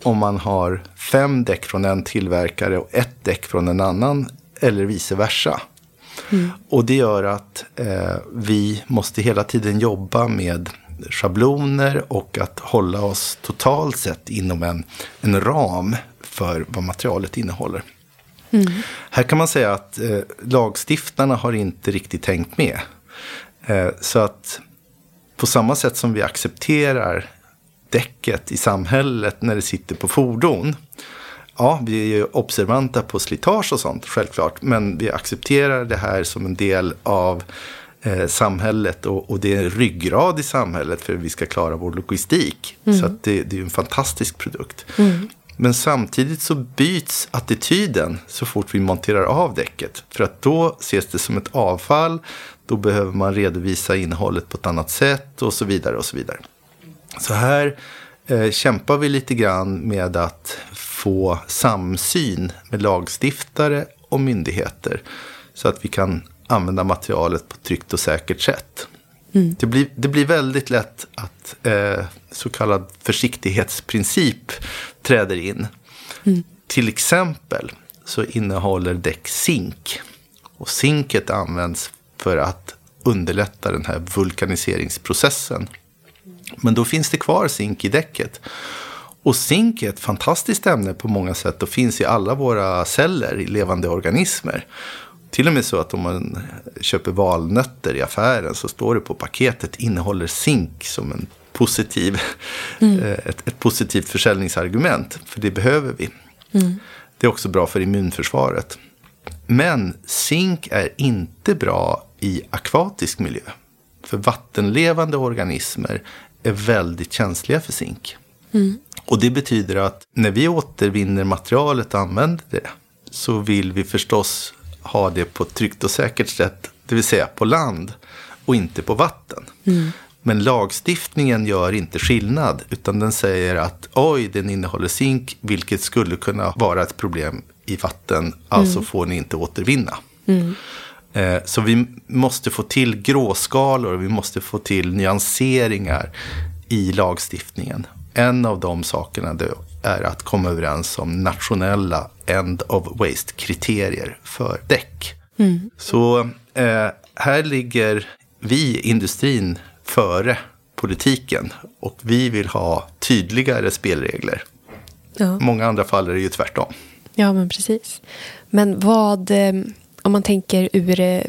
om man har fem däck från en tillverkare och ett däck från en annan eller vice versa. Mm. Och det gör att eh, vi måste hela tiden jobba med schabloner och att hålla oss totalt sett inom en, en ram för vad materialet innehåller. Mm. Här kan man säga att eh, lagstiftarna har inte riktigt tänkt med. Eh, så att på samma sätt som vi accepterar däcket i samhället när det sitter på fordon. Ja, vi är ju observanta på slitage och sånt, självklart. Men vi accepterar det här som en del av eh, samhället och, och, det är en ryggrad i samhället för att vi ska klara vår logistik. Mm. Så det, det, är en fantastisk produkt. Mm. Men samtidigt så byts attityden så fort vi monterar av däcket. För att då ses det som ett avfall. Då behöver man redovisa innehållet på ett annat sätt och så vidare och så vidare. Så här eh, kämpar vi lite grann med att få samsyn med lagstiftare och myndigheter. Så att vi kan använda materialet på ett tryggt och säkert sätt. Mm. Det, blir, det blir väldigt lätt att eh, så kallad försiktighetsprincip träder in. Mm. Till exempel så innehåller däck zink. Och zinket används för att underlätta den här vulkaniseringsprocessen. Men då finns det kvar zink i däcket. Och zink är ett fantastiskt ämne på många sätt och finns i alla våra celler i levande organismer. Till och med så att om man köper valnötter i affären så står det på paketet innehåller zink som en positiv, mm. Eh, ett, ett, positivt försäljningsargument. För det behöver vi. Mm. Det är också bra för immunförsvaret. Men zink är inte bra i akvatisk miljö. För vattenlevande organismer är väldigt känsliga för zink. Mm. Och det betyder att när vi återvinner materialet och använder det så vill vi förstås ha det på ett tryggt och säkert sätt, det vill säga på land och inte på vatten. Mm. Men lagstiftningen gör inte skillnad, utan den säger att oj, den innehåller zink, vilket skulle kunna vara ett problem i vatten, alltså får ni inte återvinna. Eh, Så vi måste få till gråskalor, vi måste få till nyanseringar i lagstiftningen. En av de sakerna då är att komma överens om nationella end of waste-kriterier för däck. Så eh, här ligger vi, industrin, före politiken. Och vi vill ha tydligare spelregler. Ja. många andra fall är det ju tvärtom. Ja, men precis. Men vad, eh, om man tänker ur eh,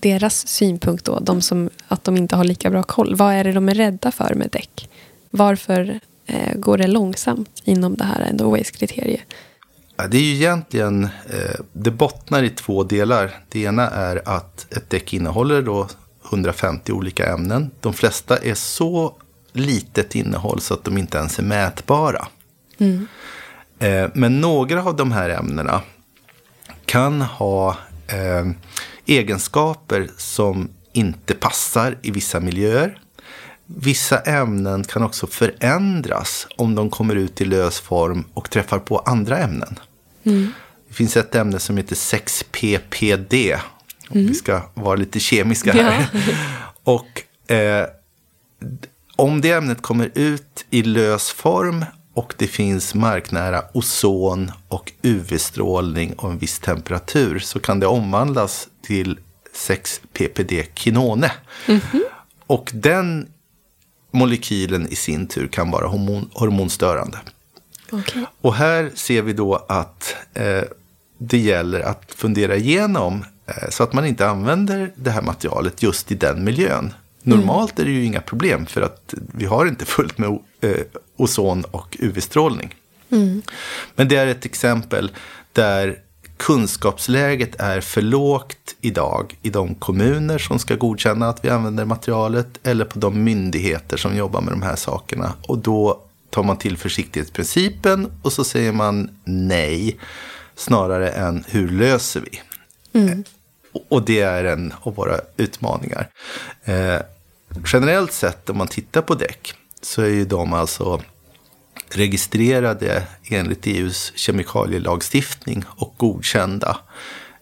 deras synpunkt då, de som, att de inte har lika bra koll. Vad är det de är rädda för med däck? Varför eh, går det långsamt inom det här end of waste-kriteriet? Ja, Det är ju egentligen, eh, det bottnar i två delar. Det ena är att ett däck innehåller då 150 olika ämnen. De flesta är så litet innehåll så att de inte ens är mätbara. Eh, Men några av de här ämnena kan ha eh, egenskaper som inte passar i vissa miljöer. Vissa ämnen kan också förändras om de kommer ut i lös form och träffar på andra ämnen. Det finns ett ämne som heter 6-PPD. Om Vi ska vara lite kemiska här. Och eh, om det ämnet kommer ut i lös form och det finns marknära ozon och UV-strålning och en viss temperatur så kan det omvandlas till 6-PPD-kinone. Och den molekylen i sin tur kan vara hormon, hormonstörande. Okej. Och här ser vi då att eh, det gäller att fundera igenom eh, så att man inte använder det här materialet just i den miljön. Normalt är det ju inga problem för att vi har inte fullt med eh, ozon och UV-strålning. Men det är ett exempel där kunskapsläget är för lågt idag i de kommuner som ska godkänna att vi använder materialet eller på de myndigheter som jobbar med de här sakerna. Och då tar man till försiktighetsprincipen och så säger man nej snarare än hur löser vi? Och- Och det är en av våra utmaningar. Eh, generellt sett om man tittar på däck så är ju de alltså registrerade enligt EUs kemikalielagstiftning och godkända.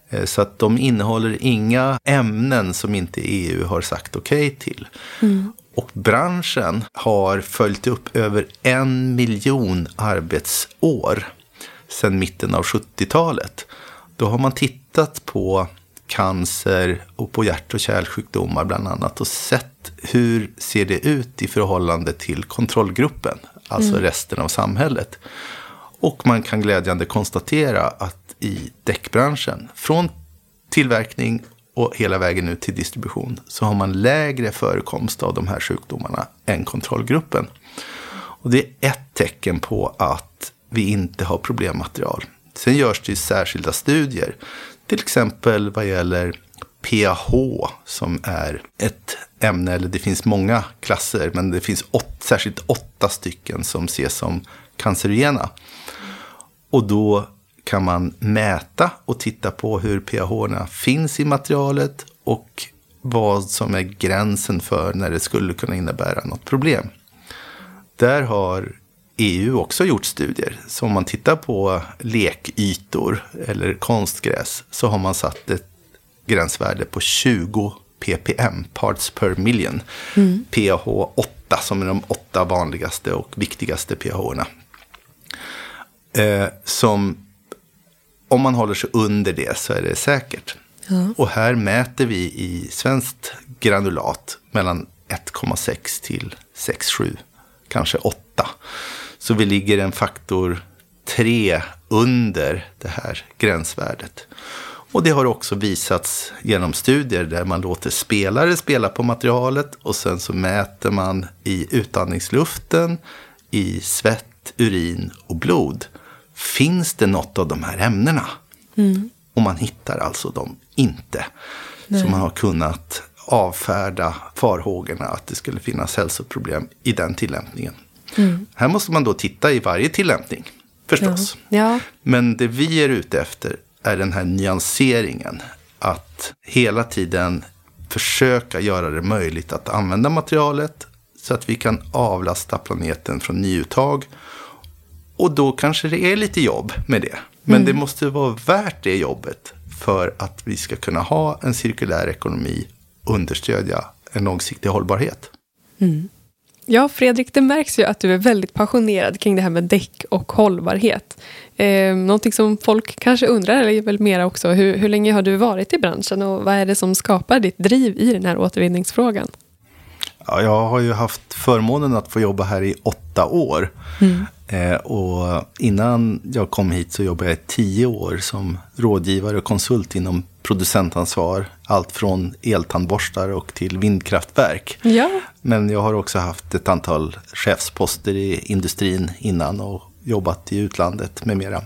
Eh, Så att de innehåller inga ämnen som inte EU har sagt okej till. Och branschen har följt upp över en miljon arbetsår sedan mitten av 70-talet. Då har man tittat på cancer och på hjärt och kärlsjukdomar bland annat och sett hur ser det ut i förhållande till kontrollgruppen, alltså resten av samhället. Och man kan glädjande konstatera att i däckbranschen, från tillverkning och hela vägen ut till distribution, så har man lägre förekomst av de här sjukdomarna än kontrollgruppen. Och det är ett tecken på att vi inte har problemmaterial. Sen görs det ju särskilda studier, till exempel vad gäller PAH som är ett ämne, eller det finns många klasser, men det finns åt, särskilt åtta stycken som ses som cancerogena. Och då kan man mäta och titta på hur pH finns i materialet och vad som är gränsen för när det skulle kunna innebära något problem. Där har EU också gjort studier. Så om man tittar på lekytor eller konstgräs så har man satt ett gränsvärde på 20 ppm, parts per million. pH 8 som är de åtta vanligaste och viktigaste pH-erna. Eh, som om man håller sig under det så är det säkert. Och här mäter vi i svenskt granulat mellan 1,6 till 6,7, kanske 8. Så vi ligger en faktor 3 under det här gränsvärdet. Och det har också visats genom studier där man låter spelare spela på materialet och sen så mäter man i utandningsluften, i svett, urin och blod. Finns det något av de här ämnena? Och man hittar alltså dem inte. Så man har kunnat avfärda farhågorna att det skulle finnas hälsoproblem i den tillämpningen. Här måste man då titta i varje tillämpning, förstås. Ja. Men det vi är ute efter är den här nyanseringen. Att hela tiden försöka göra det möjligt att använda materialet så att vi kan avlasta planeten från nyuttag. Och då kanske det är lite jobb med det. Men Mm. det måste vara värt det jobbet för att vi ska kunna ha en cirkulär ekonomi och understödja en långsiktig hållbarhet. Ja, Fredrik, det märks ju att du är väldigt passionerad kring det här med däck och hållbarhet. Eh, någonting som folk kanske undrar, eller är väl mera också, hur, hur länge har du varit i branschen och vad är det som skapar ditt driv i den här återvinningsfrågan? Ja, jag har ju haft förmånen att få jobba här i åtta år. Eh, och innan jag kom hit så jobbade jag i tio år som rådgivare och konsult inom producentansvar. Allt från eltandborstar och till vindkraftverk. Ja, Men jag har också haft ett antal chefsposter i industrin innan och jobbat i utlandet med mera.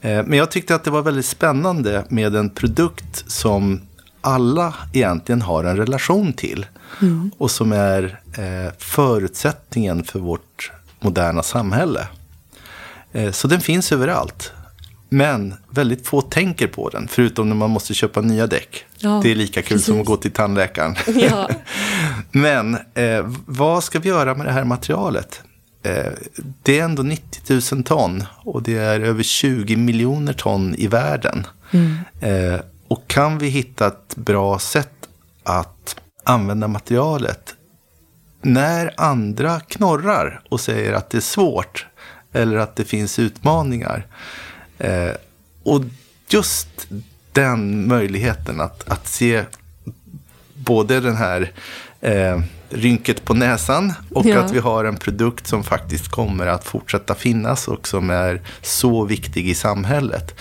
Eh, Men jag tyckte att det var väldigt spännande med en produkt som alla egentligen har en relation till. Och som är eh, förutsättningen för vårt moderna samhälle. Eh, Så den finns överallt. Men väldigt få tänker på den, förutom när man måste köpa nya däck. Ja, det är lika kul som att precis. gå till tandläkaren. Ja. Men eh, vad ska vi göra med det här materialet? Eh, det är ändå 90 000 ton och det är över 20 miljoner ton i världen. Eh, och kan vi hitta ett bra sätt att använda materialet när andra knorrar och säger att det är svårt eller att det finns utmaningar. Eh, och just den möjligheten att, att se både den här eh, rynket på näsan och Ja. att vi har en produkt som faktiskt kommer att fortsätta finnas och som är så viktig i samhället.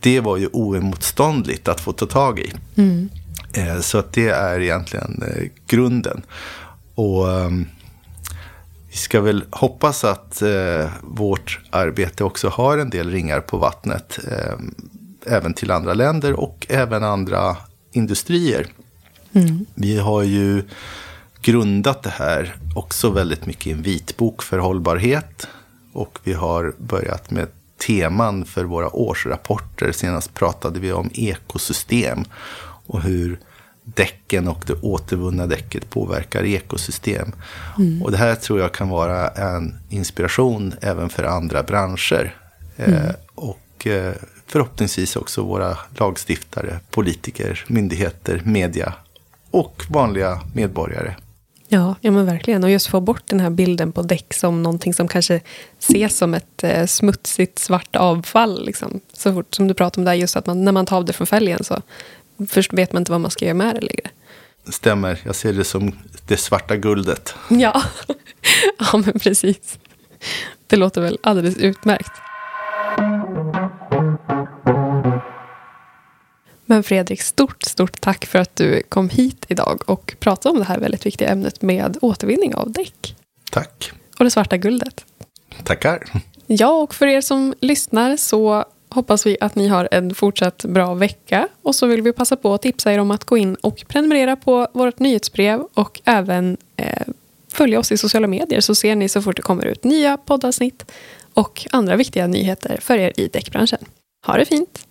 Det var ju oemotståndligt att få ta tag i. Eh, så att det är egentligen eh, grunden. Och ehm, vi ska väl hoppas att eh, vårt arbete också har en del ringar på vattnet. Eh, även till andra länder och även andra industrier. Vi har ju grundat det här också väldigt mycket i en vitbok för hållbarhet. Och vi har börjat med teman för våra årsrapporter. Senast pratade vi om ekosystem och hur däcken och det återvunna däcket påverkar ekosystem. Och det här tror jag kan vara en inspiration även för andra branscher. Eh, och eh, förhoppningsvis också våra lagstiftare, politiker, myndigheter, media och vanliga medborgare. Ja, ja men verkligen. Och just få bort den här bilden på däck som någonting som kanske ses som ett eh, smutsigt svart avfall. Liksom. Så fort som du pratar om där, just att man, när man tar av det från fälgen så först vet man inte vad man ska göra med det längre. Stämmer, jag ser det som det svarta guldet. Ja, ja men precis. Det låter väl alldeles utmärkt. Men Fredrik, stort, stort tack för att du kom hit idag och pratade om det här väldigt viktiga ämnet med återvinning av däck Tack. och det svarta guldet. Tackar. Ja, och för er som lyssnar så hoppas vi att ni har en fortsatt bra vecka. Och så vill vi passa på att tipsa er om att gå in och prenumerera på vårt nyhetsbrev och även eh, följa oss i sociala medier så ser ni så fort det kommer ut nya poddavsnitt och andra viktiga nyheter för er i däckbranschen. Ha det fint!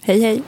Hej hej!